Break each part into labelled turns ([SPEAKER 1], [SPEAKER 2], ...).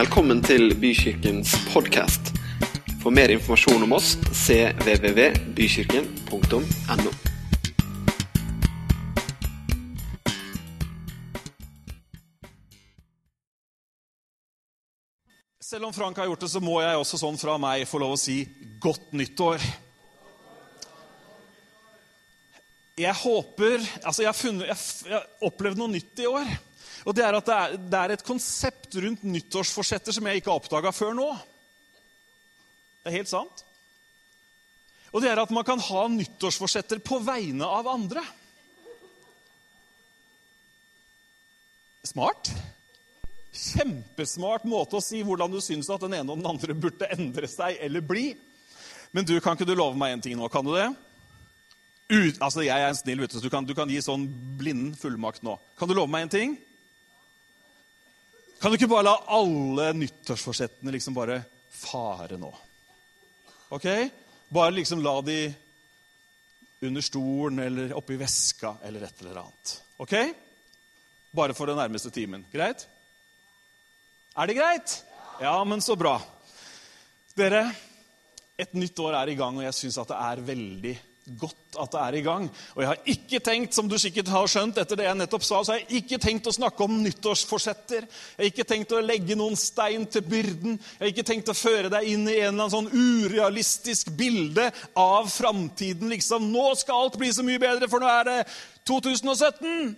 [SPEAKER 1] Velkommen til Bykirkens podkast. For mer informasjon om oss cvvvbykirken.no.
[SPEAKER 2] Selv om Frank har gjort det, så må jeg også sånn fra meg få lov å si godt nyttår. Jeg håper Altså, jeg har, funnet, jeg, har opplevd noe nytt i år. Og det er at det er, det er et konsept rundt nyttårsforsetter som jeg ikke har oppdaga før nå. Det er helt sant. Og det er at man kan ha nyttårsforsetter på vegne av andre. Smart. Kjempesmart måte å si hvordan du syns at den ene og den andre burde endre seg eller bli. Men du, kan ikke du love meg en ting nå? Kan du det? Ut, altså, Jeg er en snill, vet du, så du kan, du kan gi sånn blinden fullmakt nå. Kan du love meg en ting? Kan du ikke bare la alle nyttårsforsettene liksom bare fare nå? Ok? Bare liksom la de under stolen eller oppi veska eller et eller annet. Ok? Bare for den nærmeste timen. Greit? Er det greit? Ja, men så bra. Dere, et nytt år er i gang, og jeg syns at det er veldig godt at det er i gang. Og jeg har ikke tenkt, som du sikkert har skjønt etter det jeg nettopp sa, så har jeg ikke tenkt å snakke om nyttårsforsetter. Jeg har ikke tenkt å legge noen stein til byrden. Jeg har ikke tenkt å føre deg inn i en eller annen sånn urealistisk bilde av framtiden. Liksom, nå skal alt bli så mye bedre, for nå er det 2017!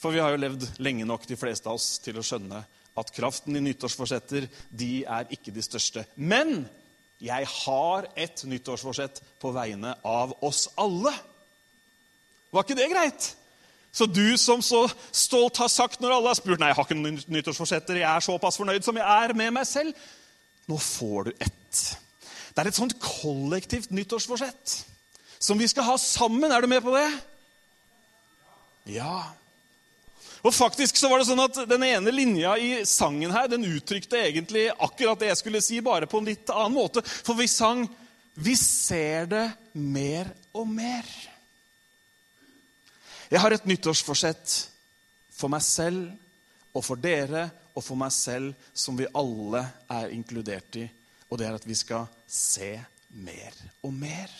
[SPEAKER 2] For vi har jo levd lenge nok, de fleste av oss, til å skjønne at kraften i nyttårsforsetter de er ikke de største. Men jeg har et nyttårsforsett på vegne av oss alle. Var ikke det greit? Så du som så stolt har sagt når alle har spurt Nei, jeg har ikke noen nyttårsforsetter, jeg er såpass fornøyd som jeg er med meg selv. Nå får du ett. Det er et sånt kollektivt nyttårsforsett som vi skal ha sammen. Er du med på det? Ja. Og faktisk så var det sånn at Den ene linja i sangen her, den uttrykte egentlig akkurat det jeg skulle si, bare på en litt annen måte. For vi sang 'Vi ser det mer og mer'. Jeg har et nyttårsforsett for meg selv og for dere og for meg selv som vi alle er inkludert i, og det er at vi skal se mer og mer.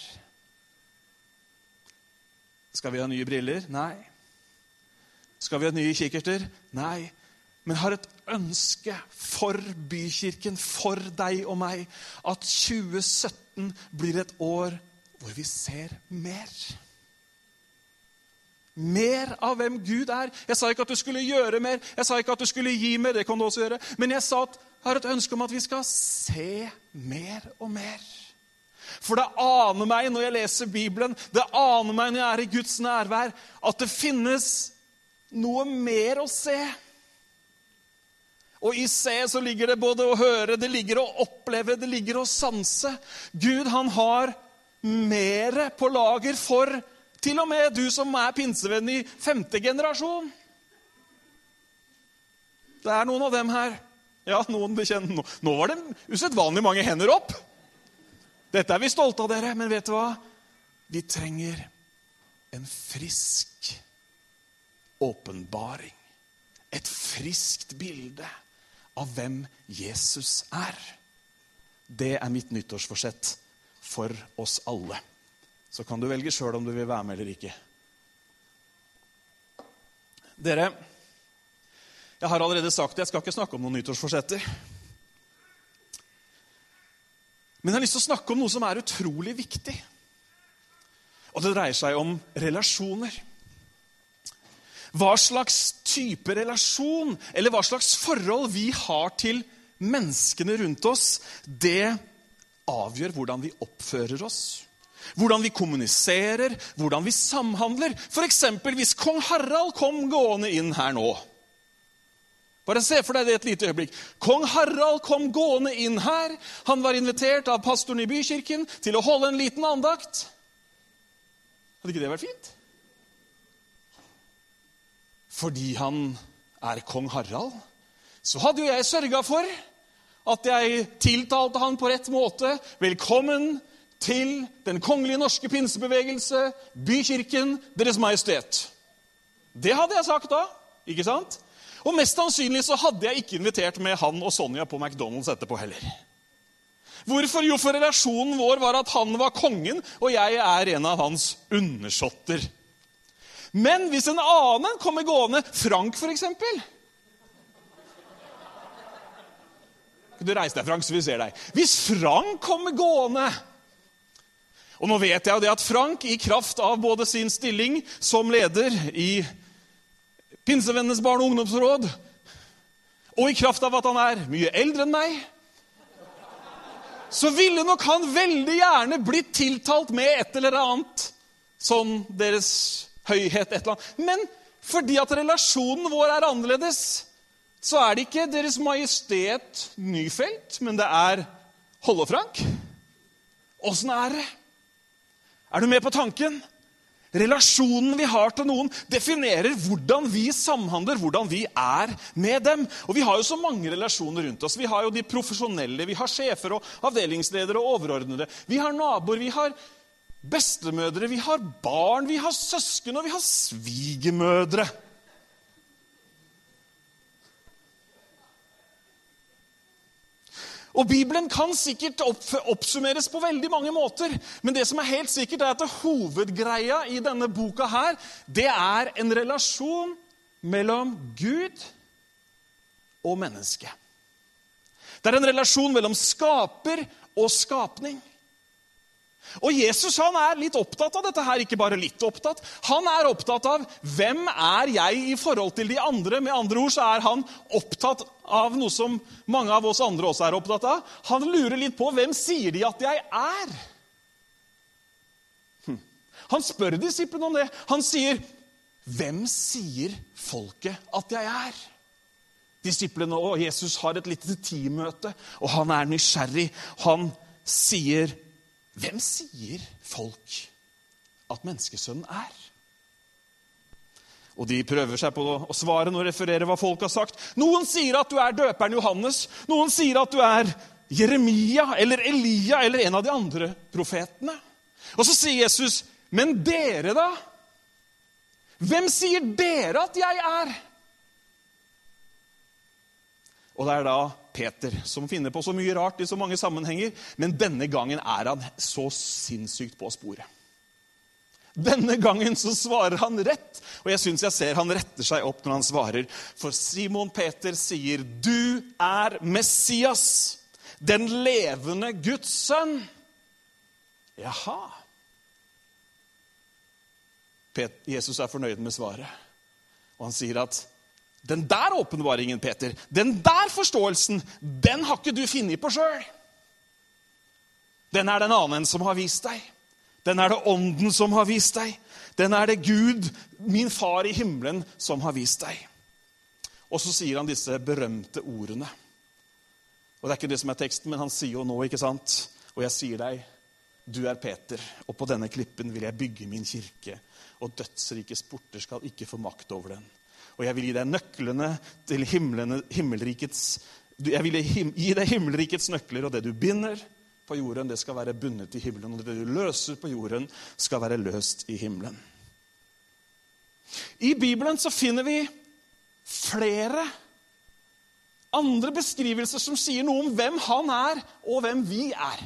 [SPEAKER 2] Skal vi ha nye briller? Nei. Skal vi ha nye kikkerter? Nei. Men har et ønske for bykirken, for deg og meg, at 2017 blir et år hvor vi ser mer. Mer av hvem Gud er. Jeg sa ikke at du skulle gjøre mer, jeg sa ikke at du skulle gi mer. det kan du også gjøre. Men jeg sa at jeg har et ønske om at vi skal se mer og mer. For det aner meg når jeg leser Bibelen, det aner meg når jeg er i Guds nærvær, at det finnes noe mer å se. Og i se så ligger det både å høre, det ligger å oppleve, det ligger å sanse. Gud, han har mer på lager for til og med du som er pinsevenn i femte generasjon. Det er noen av dem her. Ja, noen bekjenner Nå, nå var det usedvanlig mange hender opp. Dette er vi stolte av dere, men vet du hva? Vi trenger en frisk åpenbaring. Et friskt bilde av hvem Jesus er. Det er mitt nyttårsforsett for oss alle. Så kan du velge sjøl om du vil være med eller ikke. Dere, jeg har allerede sagt det, jeg skal ikke snakke om noen nyttårsforsetter. Men jeg har lyst til å snakke om noe som er utrolig viktig. Og det dreier seg om relasjoner. Hva slags type relasjon eller hva slags forhold vi har til menneskene rundt oss, det avgjør hvordan vi oppfører oss. Hvordan vi kommuniserer, hvordan vi samhandler. F.eks. hvis kong Harald kom gående inn her nå. Bare se for deg det et lite øyeblikk. Kong Harald kom gående inn her. Han var invitert av pastoren i bykirken til å holde en liten andakt. Hadde ikke det vært fint? Fordi han er kong Harald, så hadde jo jeg sørga for at jeg tiltalte han på rett måte. Velkommen til Den kongelige norske pinsebevegelse, Bykirken, Deres Majestet. Det hadde jeg sagt da. ikke sant? Og mest sannsynlig så hadde jeg ikke invitert med han og Sonja på McDonald's etterpå heller. Hvorfor? Jo, for relasjonen vår var at han var kongen, og jeg er en av hans undersåtter. Men hvis en annen kommer gående, Frank f.eks. Du reiser deg, Frank, så vi ser deg. Hvis Frank kommer gående Og nå vet jeg jo det at Frank, i kraft av både sin stilling som leder i Pinsevennenes barne- og ungdomsråd, og i kraft av at han er mye eldre enn meg, så ville nok han veldig gjerne blitt tiltalt med et eller annet sånn Deres høyhet, et eller annet. Men fordi at relasjonen vår er annerledes, så er det ikke Deres Majestet Nyfelt, men det er Hollefrank. Åssen er det? Er du med på tanken? Relasjonen vi har til noen, definerer hvordan vi samhandler, hvordan vi er med dem. Og Vi har jo så mange relasjoner rundt oss. Vi har jo de profesjonelle, vi har sjefer og avdelingsledere og overordnede. Vi har naboer, vi har bestemødre, vi har barn, vi har søsken, og vi har svigermødre. Og Bibelen kan sikkert oppsummeres på veldig mange måter. Men det som er helt sikkert er at hovedgreia i denne boka her, det er en relasjon mellom Gud og menneske. Det er en relasjon mellom skaper og skapning. Og Jesus han er litt opptatt av dette her, ikke bare litt opptatt. Han er opptatt av hvem er jeg i forhold til de andre. Med andre ord så er han opptatt av noe som mange av oss andre også er opptatt av. Han lurer litt på hvem sier de at jeg er? Hm. Han spør disiplene om det. Han sier, 'Hvem sier folket at jeg er?' Disiplene og Jesus har et lite teammøte, og han er nysgjerrig. Han sier hvem sier folk at menneskesønnen er? Og De prøver seg på å svare og referere hva folk har sagt. Noen sier at du er døperen Johannes. Noen sier at du er Jeremia eller Elia eller en av de andre profetene. Og så sier Jesus, 'Men dere, da? Hvem sier dere at jeg er?' Og det er da Peter, som finner på så mye rart i så mange sammenhenger. Men denne gangen er han så sinnssykt på sporet. Denne gangen så svarer han rett, og jeg syns jeg ser han retter seg opp når han svarer. For Simon Peter sier, 'Du er Messias, den levende Guds sønn'. Jaha. Jesus er fornøyd med svaret, og han sier at den der åpenbaringen, Peter, den der forståelsen, den har ikke du funnet på sjøl. Den er den en annen som har vist deg. Den er det Ånden som har vist deg. Den er det Gud, min far i himmelen, som har vist deg. Og så sier han disse berømte ordene. Og Det er ikke det som er teksten, men han sier jo nå, ikke sant? Og jeg sier deg, du er Peter, og på denne klippen vil jeg bygge min kirke, og dødsrikes porter skal ikke få makt over den. Og jeg vil gi deg nøklene til himmelrikets Jeg vil gi deg himmelrikets nøkler, og det du binder på jorden, det skal være bundet i himmelen. Og det du løser på jorden, skal være løst i himmelen. I Bibelen så finner vi flere andre beskrivelser som sier noe om hvem han er, og hvem vi er.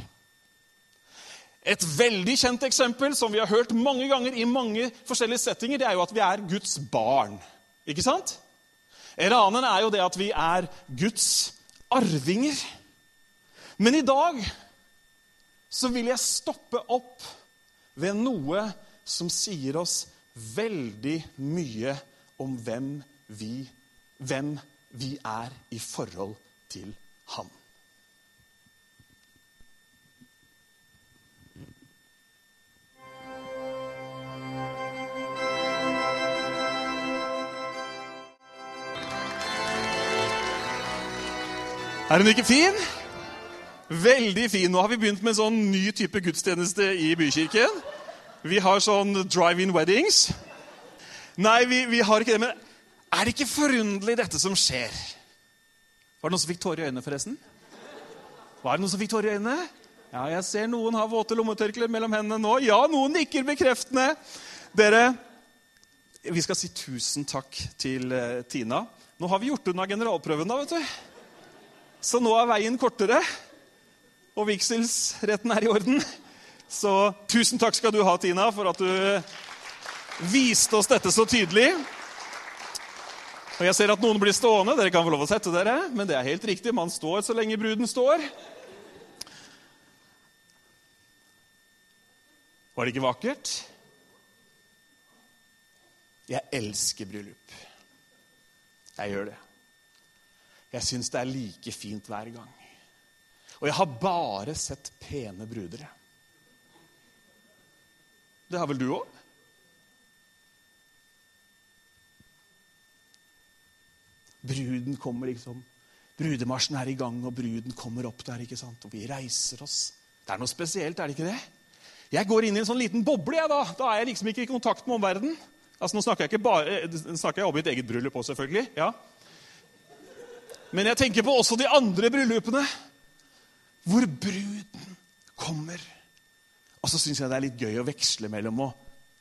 [SPEAKER 2] Et veldig kjent eksempel som vi har hørt mange ganger i mange forskjellige settinger, det er jo at vi er Guds barn. Ikke sant? Ranen er jo det at vi er Guds arvinger. Men i dag så vil jeg stoppe opp ved noe som sier oss veldig mye om hvem vi, hvem vi er i forhold til Han. Er hun ikke fin? Veldig fin. Nå har vi begynt med en sånn ny type gudstjeneste i bykirken. Vi har sånn drive-in weddings. Nei, vi, vi, har ikke det. Men er det ikke forunderlig, dette som skjer? Var det noen som fikk tårer i øynene, forresten? Var det noen som fikk tårer i øynene? Ja, jeg ser noen har våte lommetørklær mellom hendene nå. Ja, noen nikker bekreftende. Dere, vi skal si tusen takk til uh, Tina Nå har vi gjort unna generalprøven, da, vet du. Så nå er veien kortere, og vigselsretten er i orden. Så tusen takk skal du ha, Tina, for at du viste oss dette så tydelig. Og Jeg ser at noen blir stående. Dere kan få lov å sette dere. Men det er helt riktig. Man står så lenge bruden står. Var det ikke vakkert? Jeg elsker bryllup. Jeg gjør det. Jeg syns det er like fint hver gang. Og jeg har bare sett pene bruder. Det har vel du òg? Bruden kommer liksom Brudemarsjen er i gang, og bruden kommer opp der. ikke sant? Og vi reiser oss. Det er noe spesielt, er det ikke det? Jeg går inn i en sånn liten boble. jeg Da Da er jeg liksom ikke i kontakt med omverdenen. Altså, nå snakker jeg ikke bare, snakker jeg om mitt eget bryllup òg, selvfølgelig. ja. Men jeg tenker på også de andre bryllupene, hvor bruden kommer. Og så syns jeg det er litt gøy å veksle mellom å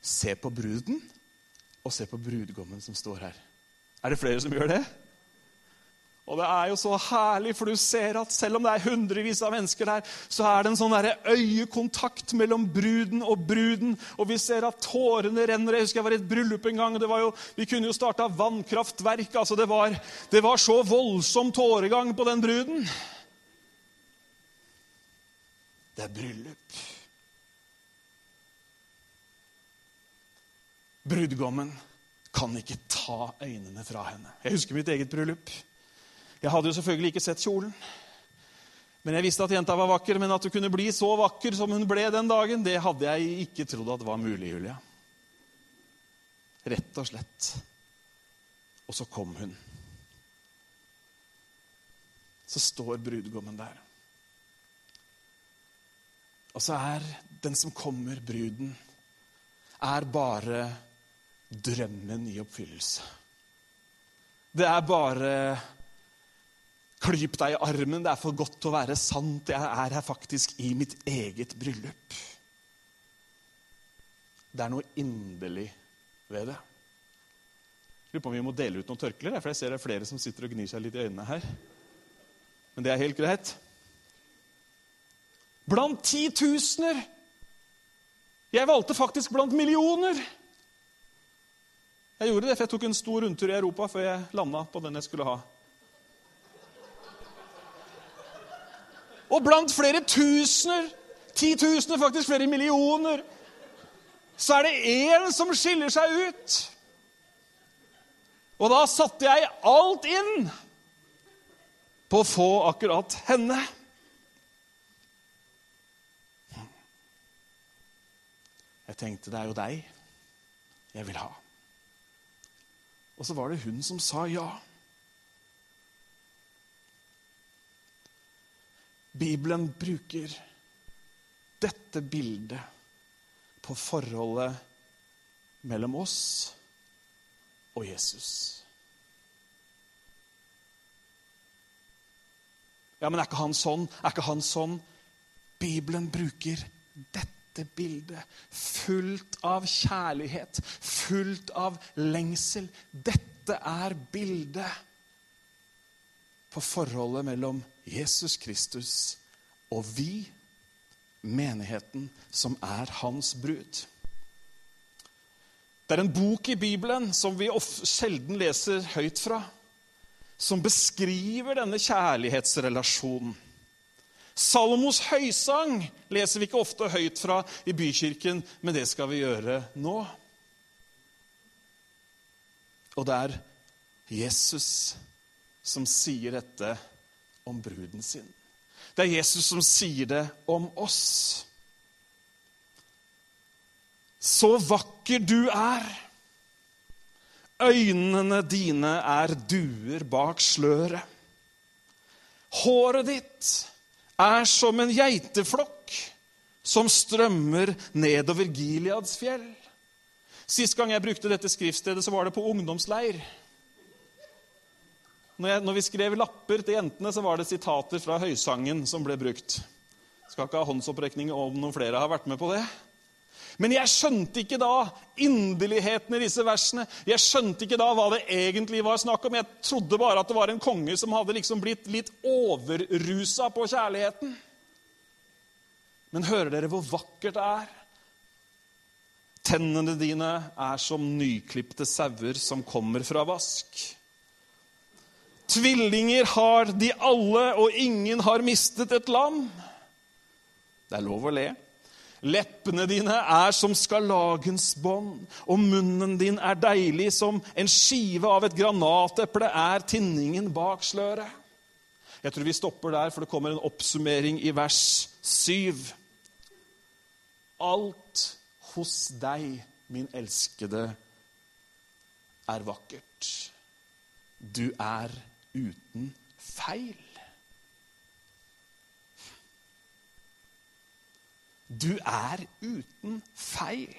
[SPEAKER 2] se på bruden og se på brudgommen som står her. Er det flere som gjør det? Og det er jo så herlig, for du ser at selv om det er hundrevis av mennesker der, så er det en sånn øyekontakt mellom bruden og bruden. Og vi ser at tårene renner. Jeg husker jeg var i et bryllup en gang. Jo, vi kunne jo starta vannkraftverk. altså det var, det var så voldsom tåregang på den bruden. Det er bryllup. Brudgommen kan ikke ta øynene fra henne. Jeg husker mitt eget bryllup. Jeg hadde jo selvfølgelig ikke sett kjolen. Men jeg visste at jenta var vakker, men at hun kunne bli så vakker som hun ble den dagen, det hadde jeg ikke trodd at var mulig, Julia. Rett og slett. Og så kom hun. Så står brudgommen der. Og så er den som kommer, bruden, er bare drømmen i oppfyllelse. Det er bare Klyp deg i armen, det er for godt til å være sant. Jeg er her faktisk i mitt eget bryllup. Det er noe inderlig ved det. Jeg lurer på om vi må dele ut noen tørklær, for jeg ser det er flere som sitter og gnir seg litt i øynene her. Men det er helt greit. Blant titusener! Jeg valgte faktisk blant millioner. Jeg gjorde det, for jeg tok en stor rundtur i Europa før jeg landa på den jeg skulle ha. Og blant flere tusener, titusener, faktisk flere millioner, så er det én som skiller seg ut. Og da satte jeg alt inn på å få akkurat henne. Jeg tenkte det er jo deg jeg vil ha. Og så var det hun som sa ja. Bibelen bruker dette bildet på forholdet mellom oss og Jesus. Ja, men er ikke han sånn? Er ikke han sånn? Bibelen bruker dette bildet fullt av kjærlighet, fullt av lengsel. Dette er bildet på forholdet mellom Jesus Kristus og vi, menigheten, som er hans brud. Det er en bok i Bibelen som vi sjelden leser høyt fra, som beskriver denne kjærlighetsrelasjonen. Salomos høysang leser vi ikke ofte høyt fra i bykirken, men det skal vi gjøre nå. Og det er Jesus som sier dette om bruden sin. Det er Jesus som sier det om oss. Så vakker du er. Øynene dine er duer bak sløret. Håret ditt er som en geiteflokk som strømmer nedover Gileads fjell. Sist gang jeg brukte dette skriftstedet, så var det på ungdomsleir. Når, jeg, når, vi skrev lapper til jentene, så var det sitater fra Høysangen som ble brukt. Skal ikke ha håndsopprekning om noen flere har vært med på det. Men jeg skjønte ikke da inderligheten i disse versene. Jeg skjønte ikke da hva det egentlig var snakk om. Jeg trodde bare at det var en konge som hadde liksom blitt litt overrusa på kjærligheten. Men hører dere hvor vakkert det er? Tennene dine er som nyklipte sauer som kommer fra vask. Tvillinger har de alle, og ingen har mistet et lam. Det er lov å le. Leppene dine er som skarlagensbånd, og munnen din er deilig som en skive av et granateple er tinningen bak sløret. Jeg tror vi stopper der, for det kommer en oppsummering i vers 7. Alt hos deg, min elskede, er vakkert. Du er uten feil. Du er uten feil.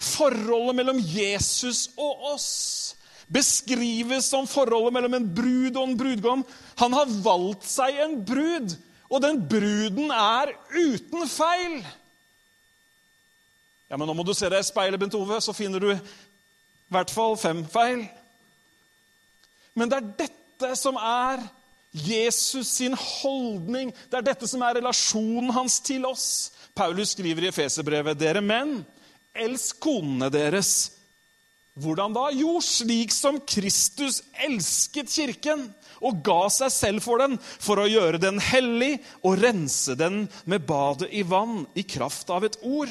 [SPEAKER 2] Forholdet mellom Jesus og oss beskrives som forholdet mellom en brud og en brudgom. Han har valgt seg en brud, og den bruden er uten feil. Ja, men Nå må du se deg i speilet, Bent Ove, så finner du i hvert fall fem feil. Men det er dette som er Jesus sin holdning. Det er dette som er relasjonen hans til oss. Paulus skriver i Efeserbrevet.: Dere menn, elsk konene deres. Hvordan da? Jo, slik som Kristus elsket kirken og ga seg selv for den, for å gjøre den hellig og rense den med badet i vann i kraft av et ord.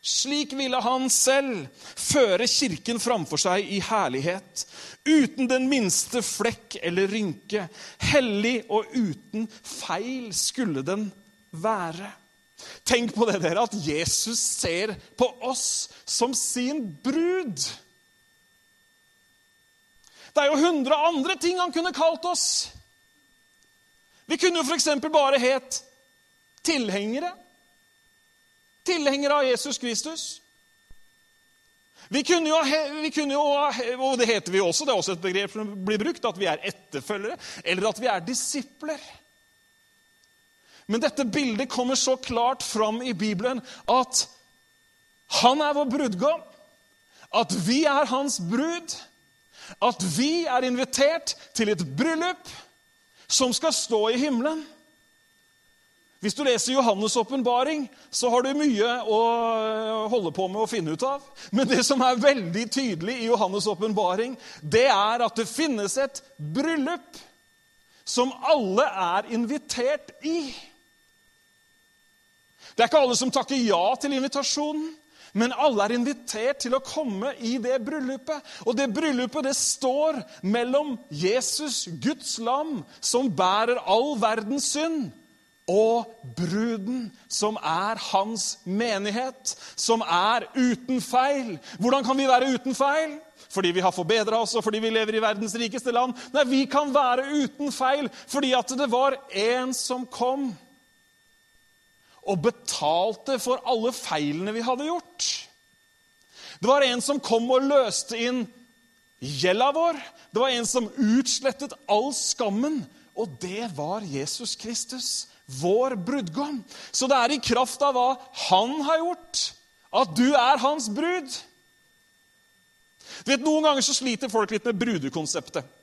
[SPEAKER 2] Slik ville han selv føre kirken framfor seg i herlighet, uten den minste flekk eller rynke. Hellig og uten feil skulle den være. Tenk på det, dere, at Jesus ser på oss som sin brud. Det er jo hundre andre ting han kunne kalt oss. Vi kunne jo f.eks. bare het tilhengere tilhengere av Jesus Kristus. Vi kunne, jo, vi kunne jo, og det heter vi også, det er også et begrep som blir brukt, at vi er etterfølgere, eller at vi er disipler. Men dette bildet kommer så klart fram i Bibelen at han er vår brudgom, at vi er hans brud, at vi er invitert til et bryllup som skal stå i himmelen. Hvis du leser Johannes' åpenbaring, så har du mye å holde på med å finne ut av. Men det som er veldig tydelig i Johannes' åpenbaring, det er at det finnes et bryllup som alle er invitert i. Det er ikke alle som takker ja til invitasjonen, men alle er invitert til å komme i det bryllupet. Og det bryllupet det står mellom Jesus, Guds lam, som bærer all verdens synd, og bruden, som er hans menighet, som er uten feil. Hvordan kan vi være uten feil? Fordi vi har forbedra oss, og fordi vi lever i verdens rikeste land? Nei, vi kan være uten feil fordi at det var en som kom og betalte for alle feilene vi hadde gjort. Det var en som kom og løste inn gjelda vår. Det var en som utslettet all skammen. Og det var Jesus Kristus vår brudgom. Så det er i kraft av hva han har gjort, at du er hans brud. Du vet, Noen ganger så sliter folk litt med brudekonseptet.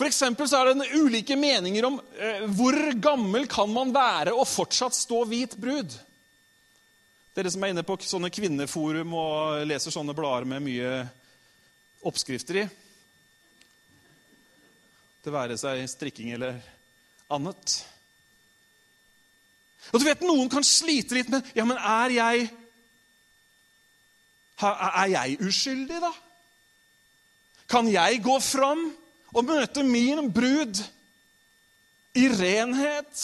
[SPEAKER 2] For så er det ulike meninger om eh, hvor gammel kan man være og fortsatt stå hvit brud. Dere som er inne på sånne kvinneforum og leser sånne blader med mye oppskrifter i. Det være seg strikking eller annet. Og du vet, Noen kan slite litt med ja, men er jeg Er jeg uskyldig, da? Kan jeg gå fram og møte min brud i renhet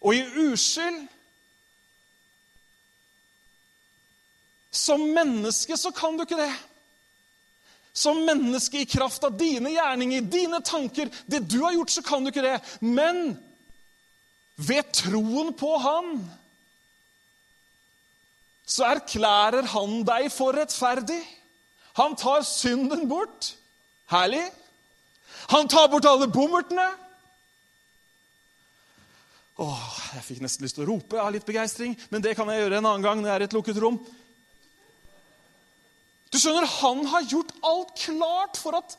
[SPEAKER 2] og i uskyld? Som menneske så kan du ikke det. Som menneske i kraft av dine gjerninger, dine tanker, det du har gjort, så kan du ikke det. Men ved troen på Han så erklærer han deg for rettferdig. Han tar synden bort. Herlig. Han tar bort alle bommertene. Åh, Jeg fikk nesten lyst til å rope av litt begeistring, men det kan jeg gjøre en annen gang når jeg er i et lukket rom. Du skjønner, Han har gjort alt klart for at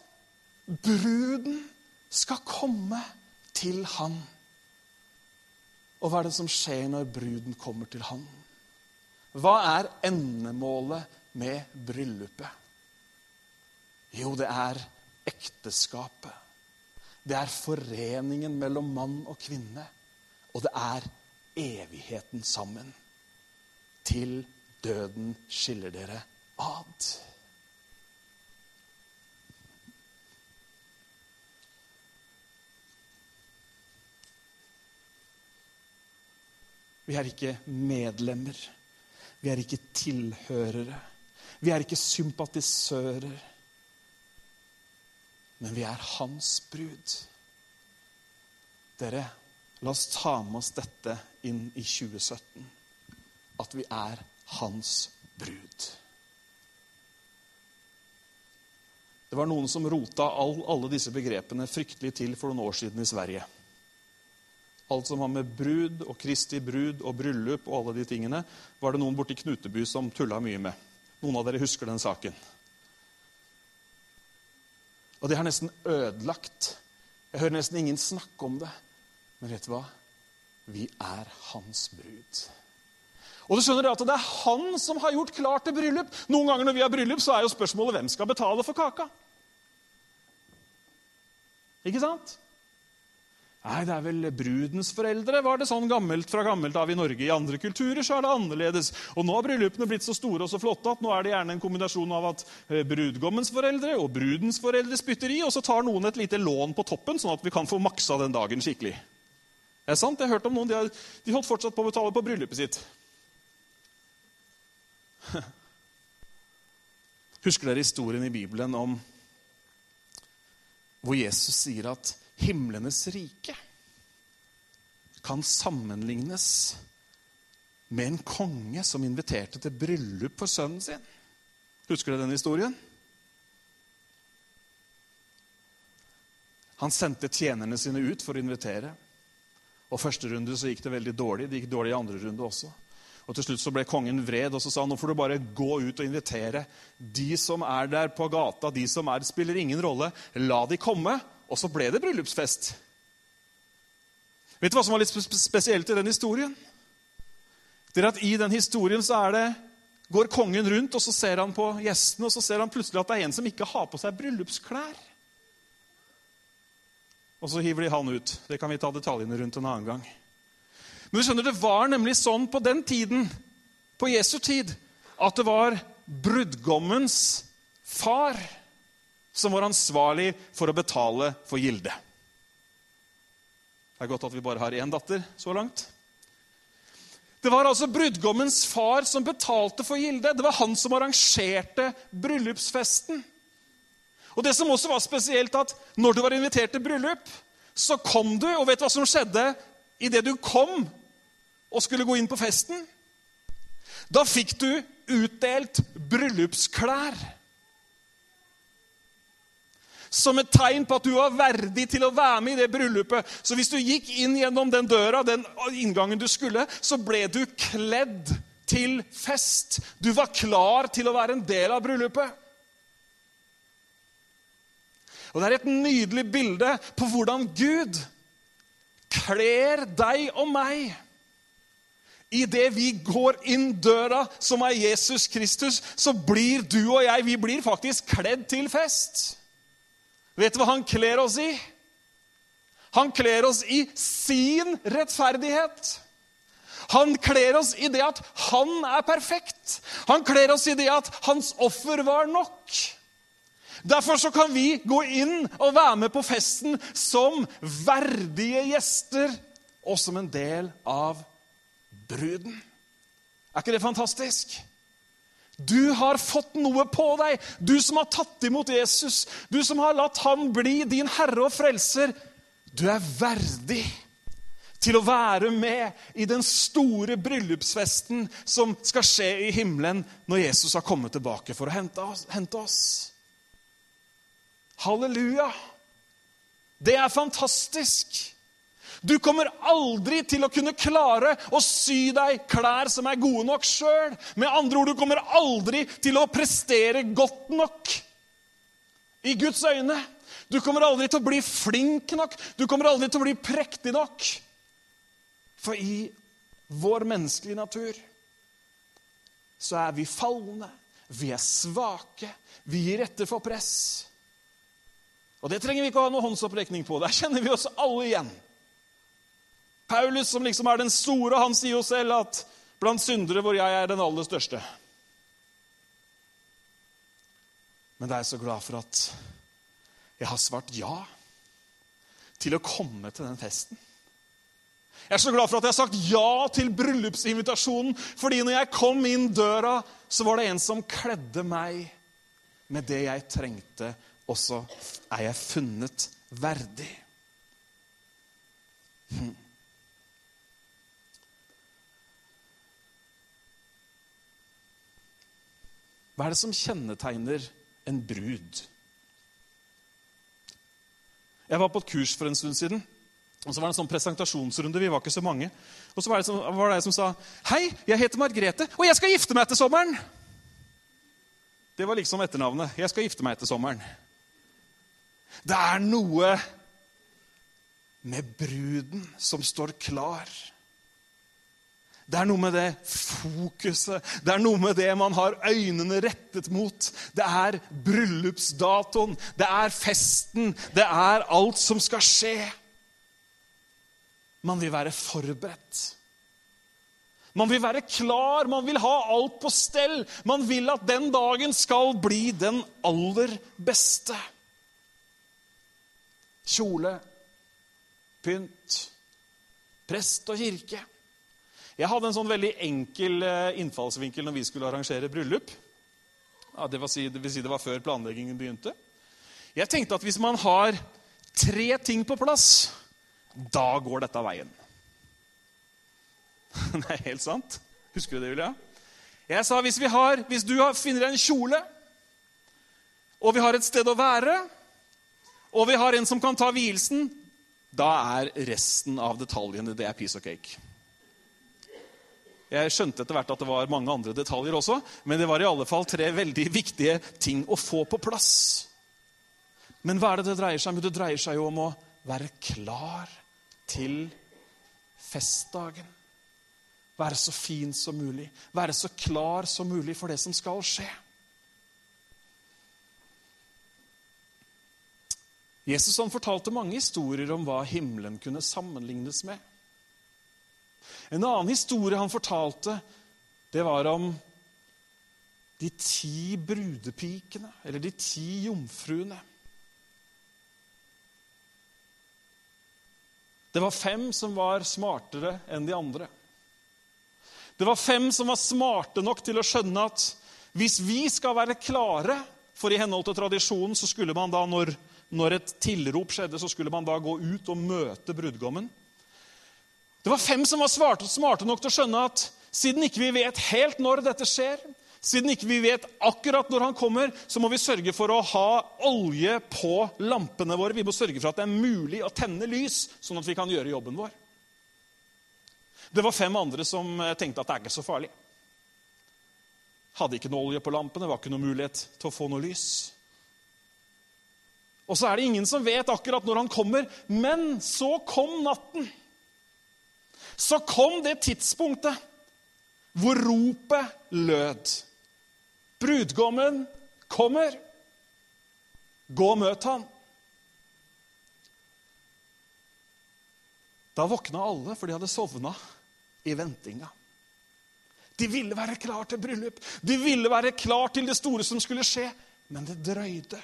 [SPEAKER 2] bruden skal komme til han. Og hva er det som skjer når bruden kommer til han? Hva er endemålet med bryllupet? Jo, det er ekteskapet. Det er foreningen mellom mann og kvinne. Og det er evigheten sammen. Til døden skiller dere ad. Vi er ikke medlemmer. Vi er ikke tilhørere. Vi er ikke sympatisører. Men vi er hans brud. Dere, la oss ta med oss dette inn i 2017. At vi er hans brud. Det var noen som rota all, alle disse begrepene fryktelig til for noen år siden i Sverige. Alt som har med brud og Kristi brud og bryllup og alle de tingene, var det noen borti Knuteby som tulla mye med. Noen av dere husker den saken. Og det har nesten ødelagt. Jeg hører nesten ingen snakke om det. Men vet du hva? Vi er hans brud. Og du skjønner at Det er han som har gjort klart til bryllup. Noen ganger når vi har bryllup, så er jo spørsmålet hvem skal betale for kaka. Ikke sant? Nei, det er vel brudens foreldre. Var det sånn gammelt fra gammelt av i Norge? I andre kulturer så er det annerledes. Og nå har bryllupene blitt så store og så flotte at nå er det gjerne en kombinasjon av at eh, brudgommens foreldre og brudens foreldre spytter i, og så tar noen et lite lån på toppen, sånn at vi kan få maksa den dagen skikkelig. Det er sant, Jeg har hørt om noen, de, har, de holdt fortsatt på å betale på bryllupet sitt. Husker dere historien i Bibelen om hvor Jesus sier at himlenes rike kan sammenlignes med en konge som inviterte til bryllup for sønnen sin. Husker du den historien? Han sendte tjenerne sine ut for å invitere. Og Første runde så gikk det veldig dårlig. Det gikk dårlig i andre runde også. Og Til slutt så ble kongen vred og så sa han, nå får du bare gå ut og invitere. De som er der på gata, de som er, spiller ingen rolle. La de komme. Og så ble det bryllupsfest. Vet du hva som var litt spesielt i den historien? Det er at I den historien så det, går kongen rundt og så ser han på gjestene, og så ser han plutselig at det er en som ikke har på seg bryllupsklær. Og så hiver de han ut. Det kan vi ta detaljene rundt en annen gang. Men du skjønner, det var nemlig sånn på den tiden, på Jesu tid, at det var brudgommens far som var ansvarlig for å betale for gildet. Det er godt at vi bare har én datter så langt. Det var altså brudgommens far som betalte for gildet. Det var han som arrangerte bryllupsfesten. Og det som også var spesielt, at når du var invitert til bryllup, så kom du, og vet du hva som skjedde idet du kom og skulle gå inn på festen? Da fikk du utdelt bryllupsklær som et tegn på at du var verdig til å være med i det bryllupet. Så hvis du gikk inn gjennom den døra, den inngangen du skulle, så ble du kledd til fest. Du var klar til å være en del av bryllupet. Og Det er et nydelig bilde på hvordan Gud kler deg og meg. Idet vi går inn døra, som er Jesus Kristus, så blir du og jeg vi blir faktisk kledd til fest. Vet du hva han kler oss i? Han kler oss i sin rettferdighet. Han kler oss i det at han er perfekt. Han kler oss i det at hans offer var nok. Derfor så kan vi gå inn og være med på festen som verdige gjester og som en del av bruden. Er ikke det fantastisk? Du har fått noe på deg, du som har tatt imot Jesus, du som har latt ham bli din herre og frelser. Du er verdig til å være med i den store bryllupsfesten som skal skje i himmelen når Jesus har kommet tilbake for å. Hente oss. Halleluja! Det er fantastisk. Du kommer aldri til å kunne klare å sy deg klær som er gode nok sjøl. Med andre ord, du kommer aldri til å prestere godt nok i Guds øyne. Du kommer aldri til å bli flink nok. Du kommer aldri til å bli prektig nok. For i vår menneskelige natur så er vi falne, vi er svake, vi gir etter for press. Og det trenger vi ikke å ha noen håndsopprekning på. Der kjenner vi oss alle igjen. Paulus, som liksom er den store, han sier jo selv at blant syndere hvor jeg er den aller største. Men jeg er så glad for at jeg har svart ja til å komme til den festen. Jeg er så glad for at jeg har sagt ja til bryllupsinvitasjonen. Fordi når jeg kom inn døra, så var det en som kledde meg med det jeg trengte. Og så er jeg funnet verdig. Hm. Hva er det som kjennetegner en brud? Jeg var på et kurs for en stund siden. Og så var det en sånn presentasjonsrunde. Vi var ikke så mange. Og så var det, som, var det som sa Hei, jeg heter Margrethe, og jeg skal gifte meg etter sommeren. Det var liksom etternavnet. Jeg skal gifte meg etter sommeren. Det er noe med bruden som står klar. Det er noe med det fokuset, det er noe med det man har øynene rettet mot. Det er bryllupsdatoen, det er festen, det er alt som skal skje. Man vil være forberedt. Man vil være klar, man vil ha alt på stell. Man vil at den dagen skal bli den aller beste. Kjole, pynt, prest og kirke. Jeg hadde en sånn veldig enkel eh, innfallsvinkel når vi skulle arrangere bryllup. Ja, det, si, det, vil si det var før planleggingen begynte. Jeg tenkte at hvis man har tre ting på plass, da går dette veien. Det er helt sant. Husker du det, Julia? Jeg sa hvis, har, hvis du finner en kjole, og vi har et sted å være, og vi har en som kan ta vielsen, da er resten av detaljene det er piece of cake. Jeg skjønte etter hvert at det var mange andre detaljer også, men det var i alle fall tre veldig viktige ting å få på plass. Men hva er det det dreier seg om? Det dreier seg jo om å være klar til festdagen. Være så fin som mulig. Være så klar som mulig for det som skal skje. Jesus han fortalte mange historier om hva himmelen kunne sammenlignes med. En annen historie han fortalte, det var om de ti brudepikene, eller de ti jomfruene. Det var fem som var smartere enn de andre. Det var fem som var smarte nok til å skjønne at hvis vi skal være klare For i henhold til tradisjonen så skulle man da, når, når et tilrop skjedde, så skulle man da gå ut og møte brudgommen. Det var fem som var smarte, smarte nok til å skjønne at siden ikke vi vet helt når dette skjer, siden ikke vi vet akkurat når han kommer, så må vi sørge for å ha olje på lampene våre. Vi må sørge for at det er mulig å tenne lys, sånn at vi kan gjøre jobben vår. Det var fem andre som tenkte at det er ikke så farlig. Hadde ikke noe olje på lampene, var ikke noe mulighet til å få noe lys. Og så er det ingen som vet akkurat når han kommer, men så kom natten så kom det tidspunktet hvor ropet lød. Brudgommen kommer. Gå og møt han. Da våkna alle, for de hadde sovna i ventinga. De ville være klar til bryllup, de ville være klar til det store som skulle skje. Men det drøyde.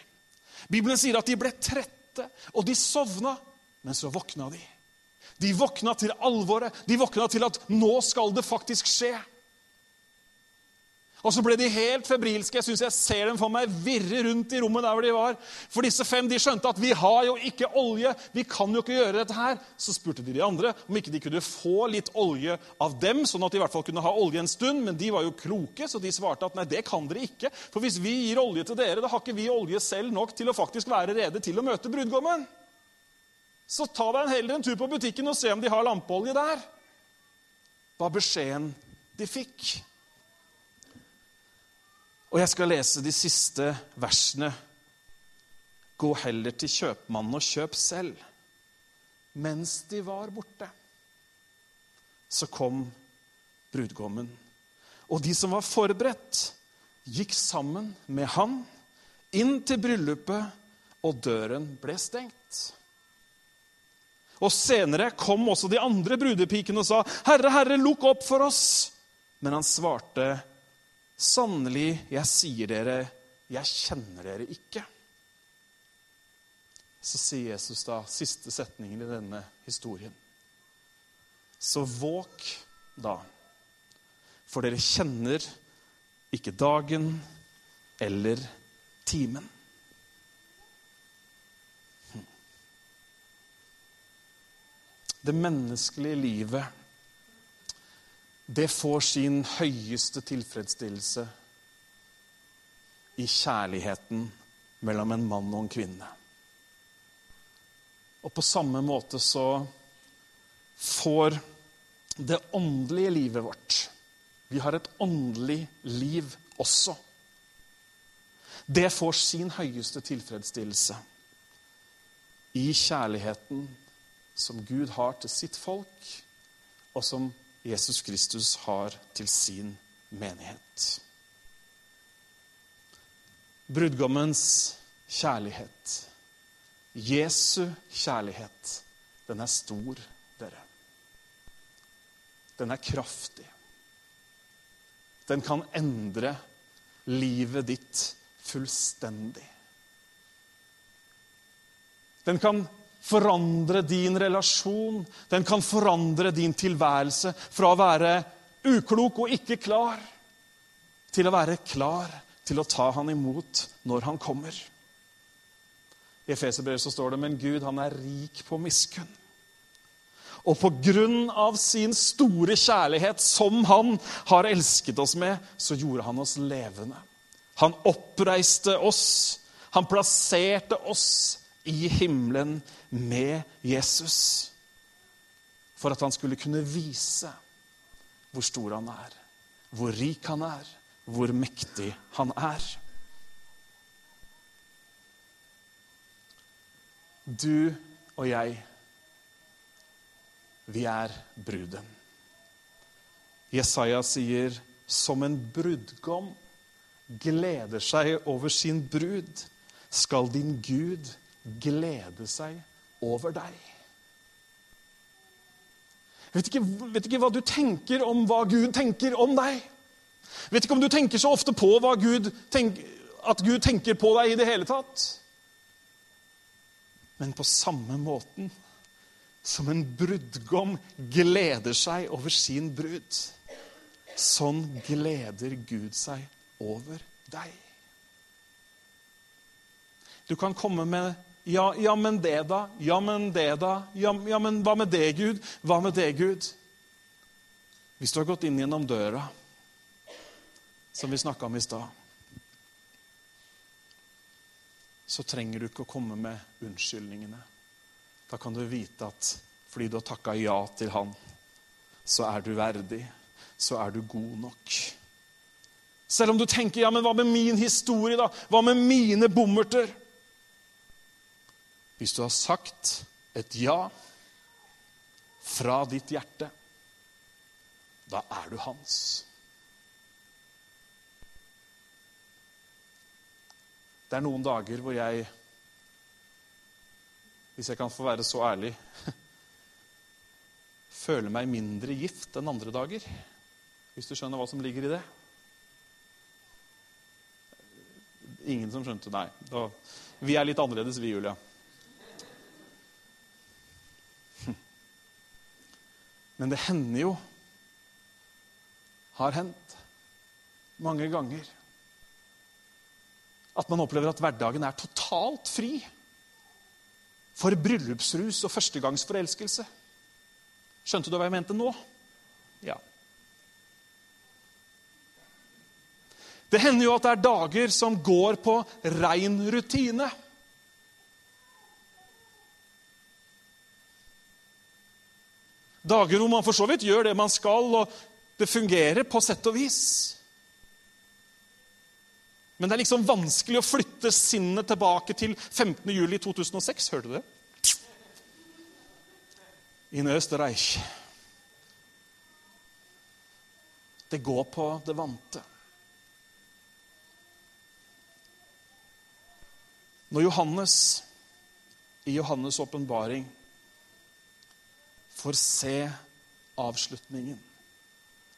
[SPEAKER 2] Bibelen sier at de ble trette, og de sovna. Men så våkna de. De våkna til alvoret. De våkna til at nå skal det faktisk skje. Og så ble de helt febrilske. Jeg synes jeg ser dem for meg virre rundt i rommet der hvor de var. For disse fem de skjønte at vi har jo ikke olje. Vi kan jo ikke gjøre dette her. Så spurte de de andre om ikke de kunne få litt olje av dem, sånn at de i hvert fall kunne ha olje en stund. Men de var jo kloke, så de svarte at nei, det kan dere ikke. For hvis vi gir olje til dere, da har ikke vi olje selv nok til å faktisk være rede til å møte brudgommen. Så ta deg heller en tur på butikken og se om de har lampeolje der. Var beskjeden de fikk. Og jeg skal lese de siste versene. Gå heller til kjøpmannen og kjøp selv. Mens de var borte, så kom brudgommen. Og de som var forberedt, gikk sammen med han inn til bryllupet, og døren ble stengt. Og Senere kom også de andre brudepikene og sa, 'Herre, Herre, lukk opp for oss.' Men han svarte, 'Sannelig, jeg sier dere, jeg kjenner dere ikke.' Så sier Jesus da siste setningen i denne historien. Så våk da, for dere kjenner ikke dagen eller timen. Det menneskelige livet, det får sin høyeste tilfredsstillelse i kjærligheten mellom en mann og en kvinne. Og på samme måte så får det åndelige livet vårt Vi har et åndelig liv også. Det får sin høyeste tilfredsstillelse i kjærligheten som Gud har til sitt folk, og som Jesus Kristus har til sin menighet. Brudgommens kjærlighet, Jesu kjærlighet, den er stor, dere. Den er kraftig. Den kan endre livet ditt fullstendig. Den kan forandre din relasjon. Den kan forandre din tilværelse fra å være uklok og ikke klar til å være klar til å ta han imot når han kommer. I Efeserbrevet står det men Gud han er rik på miskunn. Og på grunn av sin store kjærlighet, som han har elsket oss med, så gjorde han oss levende. Han oppreiste oss. Han plasserte oss i himmelen med Jesus. For at han skulle kunne vise hvor stor han er, hvor rik han er, hvor mektig han er. Du og jeg, vi er bruden. Jesaja sier, 'Som en brudgom gleder seg over sin brud', skal din Gud glede seg over deg. Vet ikke, vet ikke hva du tenker om hva Gud tenker om deg. Vet ikke om du tenker så ofte på Gud tenker, at Gud tenker på deg i det hele tatt. Men på samme måten som en brudgom gleder seg over sin brud, sånn gleder Gud seg over deg. Du kan komme med ja, ja, men det, da? Ja, men det, da? Ja, ja, men hva med det, Gud? Hva med det, Gud? Hvis du har gått inn gjennom døra, som vi snakka om i stad, så trenger du ikke å komme med unnskyldningene. Da kan du vite at fordi du har takka ja til Han, så er du verdig, så er du god nok. Selv om du tenker ja, men hva med min historie, da? Hva med mine bommerter? Hvis du har sagt et ja fra ditt hjerte, da er du hans. Det er noen dager hvor jeg, hvis jeg kan få være så ærlig, føler meg mindre gift enn andre dager. Hvis du skjønner hva som ligger i det. Ingen som skjønte? Nei. Da, vi er litt annerledes, vi, Julia. Men det hender jo, har hendt, mange ganger at man opplever at hverdagen er totalt fri for bryllupsrus og førstegangsforelskelse. Skjønte du hva jeg mente nå? Ja. Det hender jo at det er dager som går på rein rutine. Dager hvor man for så vidt gjør det man skal, og det fungerer på sett og vis. Men det er liksom vanskelig å flytte sinnet tilbake til 15. juli 2006. Hørte du det? In Österreich. Det går på det vante. Når Johannes i Johannes' åpenbaring får se avslutningen,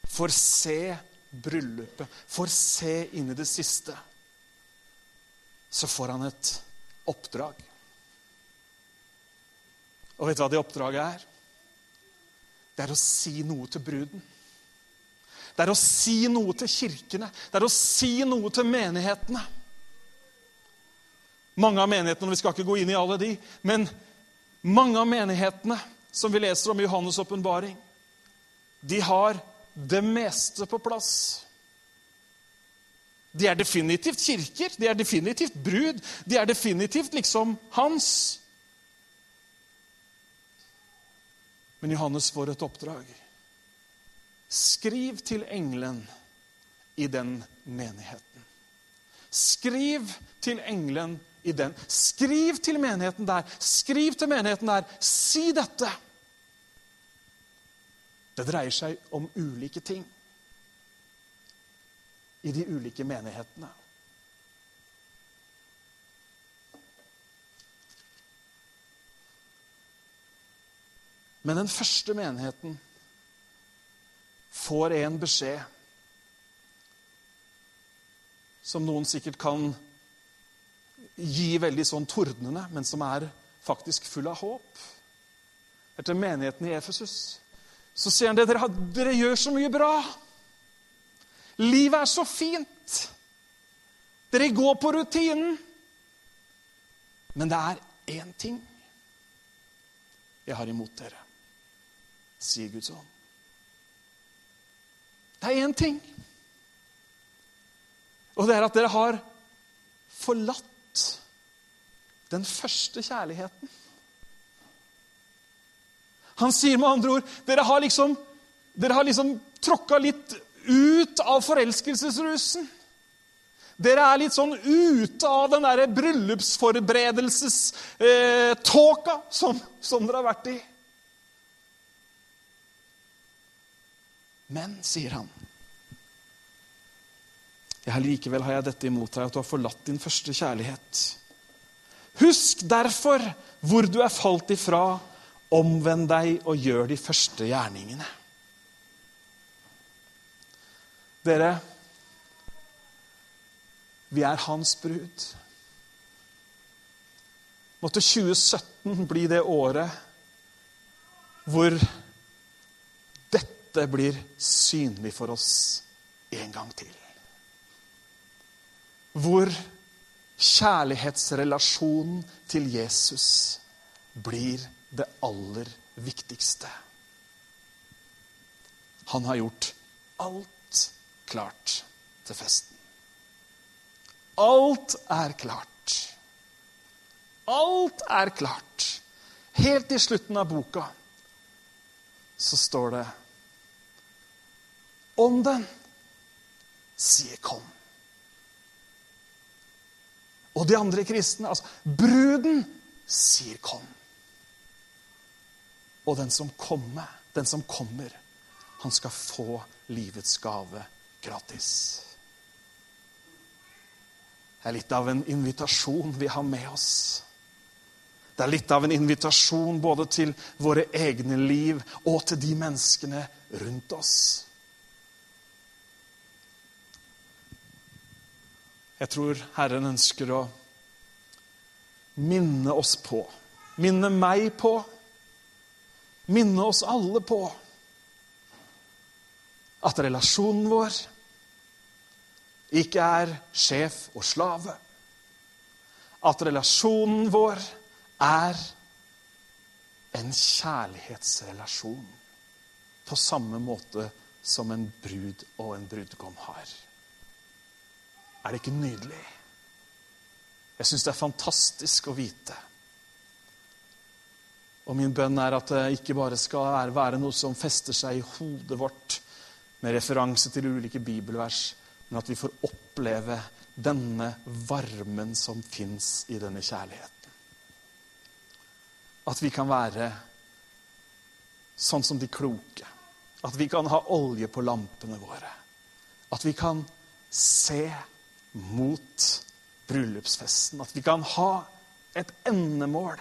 [SPEAKER 2] får se bryllupet, får se inn i det siste, så får han et oppdrag. Og vet du hva det oppdraget er? Det er å si noe til bruden. Det er å si noe til kirkene. Det er å si noe til menighetene. Mange av menighetene, og Vi skal ikke gå inn i alle de, men mange av menighetene som vi leser om i Johannes' åpenbaring, de har det meste på plass. De er definitivt kirker, de er definitivt brud, de er definitivt liksom hans. Men Johannes får et oppdrag. Skriv til engelen i den menigheten. Skriv til engelen i den. Skriv til menigheten der. Skriv til menigheten der. Si dette. Det dreier seg om ulike ting i de ulike menighetene. Men den første menigheten får en beskjed som noen sikkert kan gi veldig sånn tordnende, men som er faktisk full av håp. Etter menigheten i Efesus så sier han det dere, dere gjør så mye bra. Livet er så fint. Dere går på rutinen. Men det er én ting jeg har imot dere, sier Guds ånd. Det er én ting. Og det er at dere har forlatt den første kjærligheten. Han sier med andre ord dere har liksom, dere har liksom tråkka litt ut av forelskelsesrusen. Dere er litt sånn ute av den derre bryllupsforberedelseståka eh, som, som dere har vært i. Men, sier han, jeg likevel har jeg dette imot deg, at du har forlatt din første kjærlighet. Husk derfor hvor du er falt ifra, omvend deg og gjør de første gjerningene. Dere, vi er hans brud. Måtte 2017 bli det året hvor dette blir synlig for oss en gang til hvor kjærlighetsrelasjonen til Jesus blir det aller viktigste. Han har gjort alt klart til festen. Alt er klart. Alt er klart. Helt i slutten av boka så står det Ånden sier 'kom'. Og de andre kristne. Altså, bruden sier 'kom'. Og den som kommer, den som kommer, han skal få livets gave gratis. Det er litt av en invitasjon vi har med oss. Det er litt av en invitasjon både til våre egne liv og til de menneskene rundt oss. Jeg tror Herren ønsker å minne oss på, minne meg på, minne oss alle på at relasjonen vår ikke er sjef og slave. At relasjonen vår er en kjærlighetsrelasjon på samme måte som en brud og en brudgom har. Er det ikke nydelig? Jeg syns det er fantastisk å vite Og min bønn er at det ikke bare skal være noe som fester seg i hodet vårt med referanse til ulike bibelvers, men at vi får oppleve denne varmen som fins i denne kjærligheten. At vi kan være sånn som de kloke. At vi kan ha olje på lampene våre. At vi kan se mot bryllupsfesten. At vi kan ha et endemål,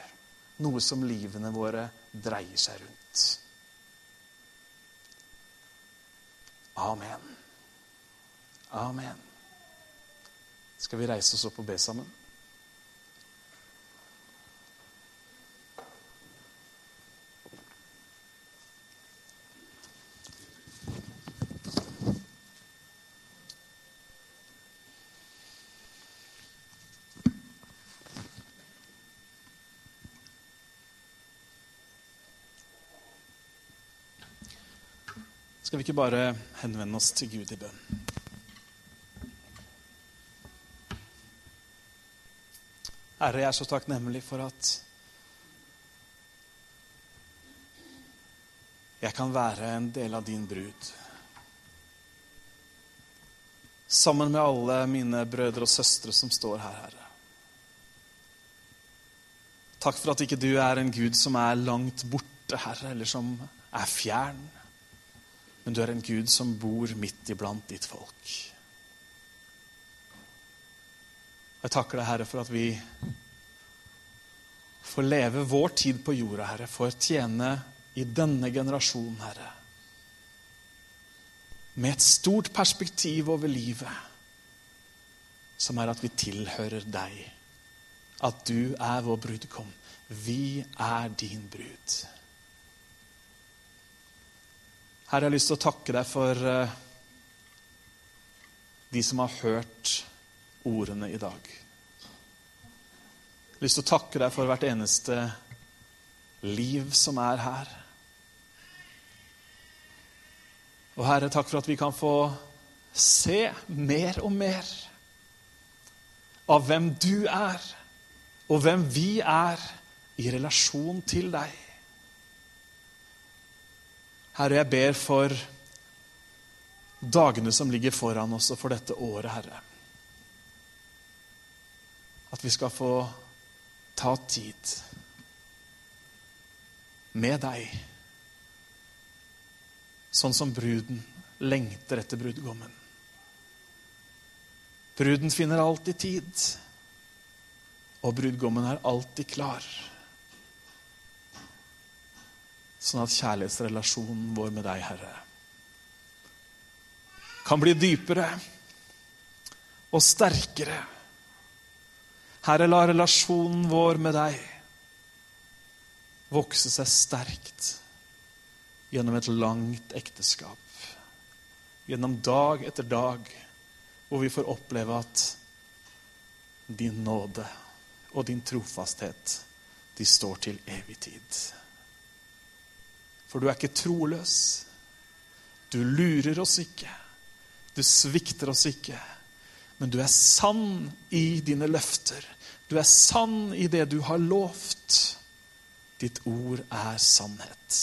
[SPEAKER 2] noe som livene våre dreier seg rundt. Amen. Amen. Skal vi reise oss opp og be sammen? Skal vi ikke bare henvende oss til Gud i bønn? Herre, jeg er så takknemlig for at jeg kan være en del av din brud. Sammen med alle mine brødre og søstre som står her, Herre. Takk for at ikke du er en Gud som er langt borte, Herre, eller som er fjern men du er en Gud som bor midt iblant ditt folk. Jeg takker deg, Herre, for at vi får leve vår tid på jorda, Herre, får tjene i denne generasjonen, Herre, med et stort perspektiv over livet, som er at vi tilhører deg, at du er vår brudgom. Vi er din brud. Herre, jeg har lyst til å takke deg for eh, de som har hørt ordene i dag. Jeg har lyst til å takke deg for hvert eneste liv som er her. Og Herre, takk for at vi kan få se mer og mer av hvem du er, og hvem vi er i relasjon til deg. Herre, jeg ber for dagene som ligger foran oss, og for dette året, Herre. At vi skal få ta tid med deg, sånn som bruden lengter etter brudgommen. Bruden finner alltid tid, og brudgommen er alltid klar. Sånn at kjærlighetsrelasjonen vår med deg, Herre, kan bli dypere og sterkere. Herre, la relasjonen vår med deg vokse seg sterkt gjennom et langt ekteskap. Gjennom dag etter dag hvor vi får oppleve at din nåde og din trofasthet, de står til evig tid. For du er ikke troløs. Du lurer oss ikke. Du svikter oss ikke. Men du er sann i dine løfter. Du er sann i det du har lovt. Ditt ord er sannhet.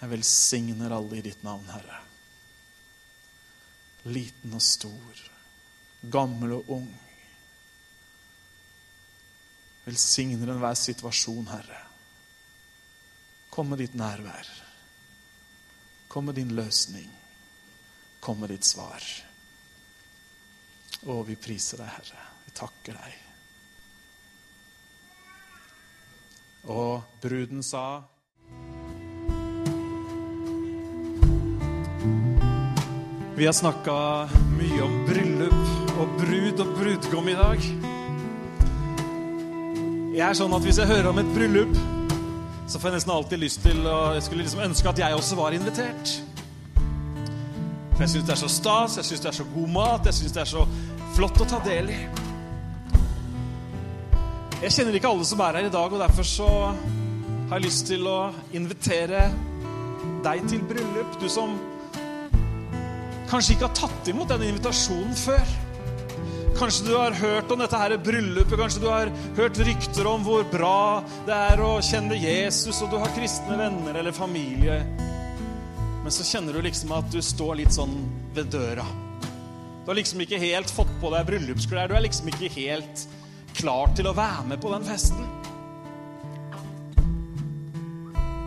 [SPEAKER 2] Jeg velsigner alle i ditt navn, Herre. Liten og stor, gammel og ung. Velsigner enhver situasjon, Herre. Kom med ditt nærvær. Kom med din løsning. Kom med ditt svar. Å, vi priser deg, Herre. Vi takker deg. Og bruden sa Vi har snakka mye om bryllup og brud og brudgom i dag. Jeg er sånn at hvis jeg hører om et bryllup så får jeg nesten alltid lyst til å skulle liksom ønske at jeg også var invitert. For jeg syns det er så stas, jeg syns det er så god mat, jeg syns det er så flott å ta del i. Jeg kjenner ikke alle som er her i dag, og derfor så har jeg lyst til å invitere deg til bryllup. Du som kanskje ikke har tatt imot denne invitasjonen før. Kanskje du har hørt om dette her bryllupet, kanskje du har hørt rykter om hvor bra det er å kjenne Jesus, og du har kristne venner eller familie. Men så kjenner du liksom at du står litt sånn ved døra. Du har liksom ikke helt fått på deg bryllupsklær. Du er liksom ikke helt klar til å være med på den festen.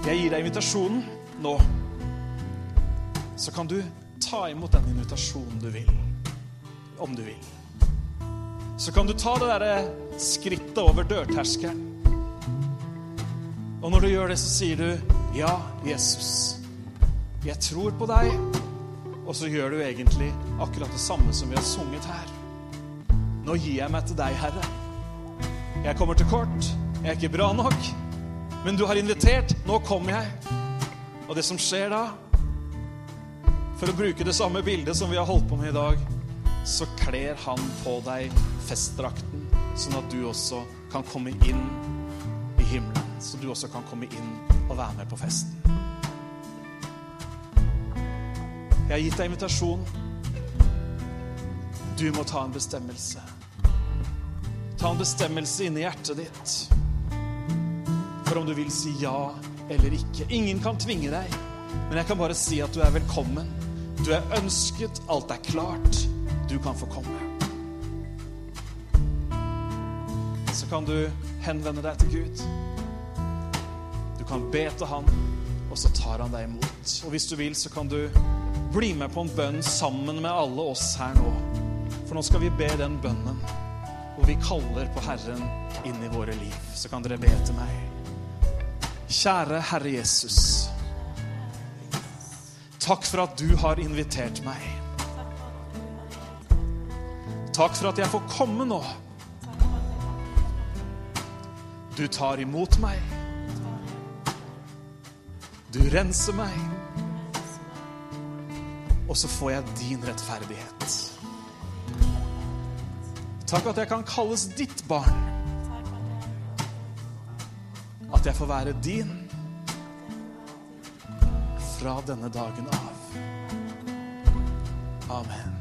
[SPEAKER 2] Jeg gir deg invitasjonen nå. Så kan du ta imot den invitasjonen du vil. Om du vil. Så kan du ta det derre skrittet over dørterskelen. Og når du gjør det, så sier du, 'Ja, Jesus, jeg tror på deg.' Og så gjør du egentlig akkurat det samme som vi har sunget her. Nå gir jeg meg til deg, Herre. Jeg kommer til kort. Jeg er ikke bra nok. Men du har invitert. Nå kommer jeg. Og det som skjer da, for å bruke det samme bildet som vi har holdt på med i dag, så kler han på deg festdrakten, sånn at du også kan komme inn i himmelen. Så du også kan komme inn og være med på festen. Jeg har gitt deg invitasjon. Du må ta en bestemmelse. Ta en bestemmelse inni hjertet ditt for om du vil si ja eller ikke. Ingen kan tvinge deg, men jeg kan bare si at du er velkommen. Du er ønsket, alt er klart. Du kan få komme. Så kan du henvende deg til Gud. Du kan be til Han, og så tar Han deg imot. Og hvis du vil, så kan du bli med på en bønn sammen med alle oss her nå. For nå skal vi be den bønnen hvor vi kaller på Herren inn i våre liv. Så kan dere be til meg. Kjære Herre Jesus. Takk for at du har invitert meg. Takk for at jeg får komme nå. Du tar imot meg. Du renser meg. Og så får jeg din rettferdighet. Takk at jeg kan kalles ditt barn. At jeg får være din fra denne dagen av. Amen.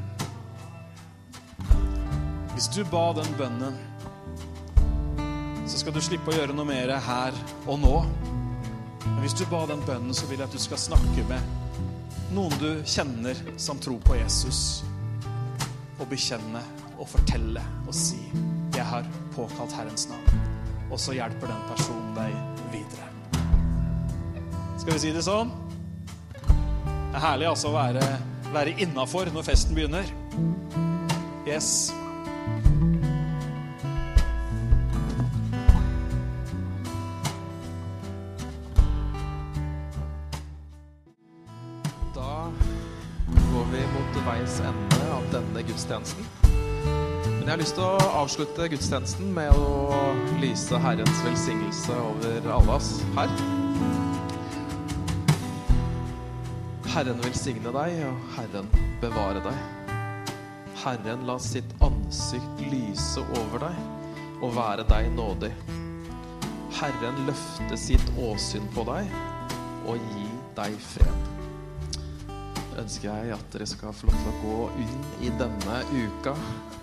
[SPEAKER 2] Hvis du ba den bønnen, så skal du slippe å gjøre noe mer her og nå. Men hvis du ba den bønnen, så vil jeg at du skal snakke med noen du kjenner som tror på Jesus, og bekjenne og fortelle og si 'Jeg har påkalt Herrens navn'. Og så hjelper den personen deg videre. Skal vi si det sånn? Det er herlig altså å være, være innafor når festen begynner. Yes.
[SPEAKER 3] Da går vi mot veis ende av denne gudstjenesten. Men jeg har lyst til å avslutte gudstjenesten med å lyse Herrens velsignelse over alle oss her. Herren velsigne deg, og Herren bevare deg. Herren la sitt ansikt lyse over deg og være deg nådig. Herren løfte sitt åsyn på deg og gi deg fred ønsker jeg at dere skal få lov til å gå inn i denne uka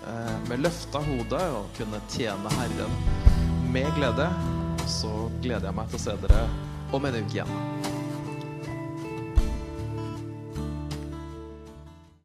[SPEAKER 3] eh, med løfta hode og kunne tjene Herren med glede. Så gleder jeg meg til å se dere om en uke igjen.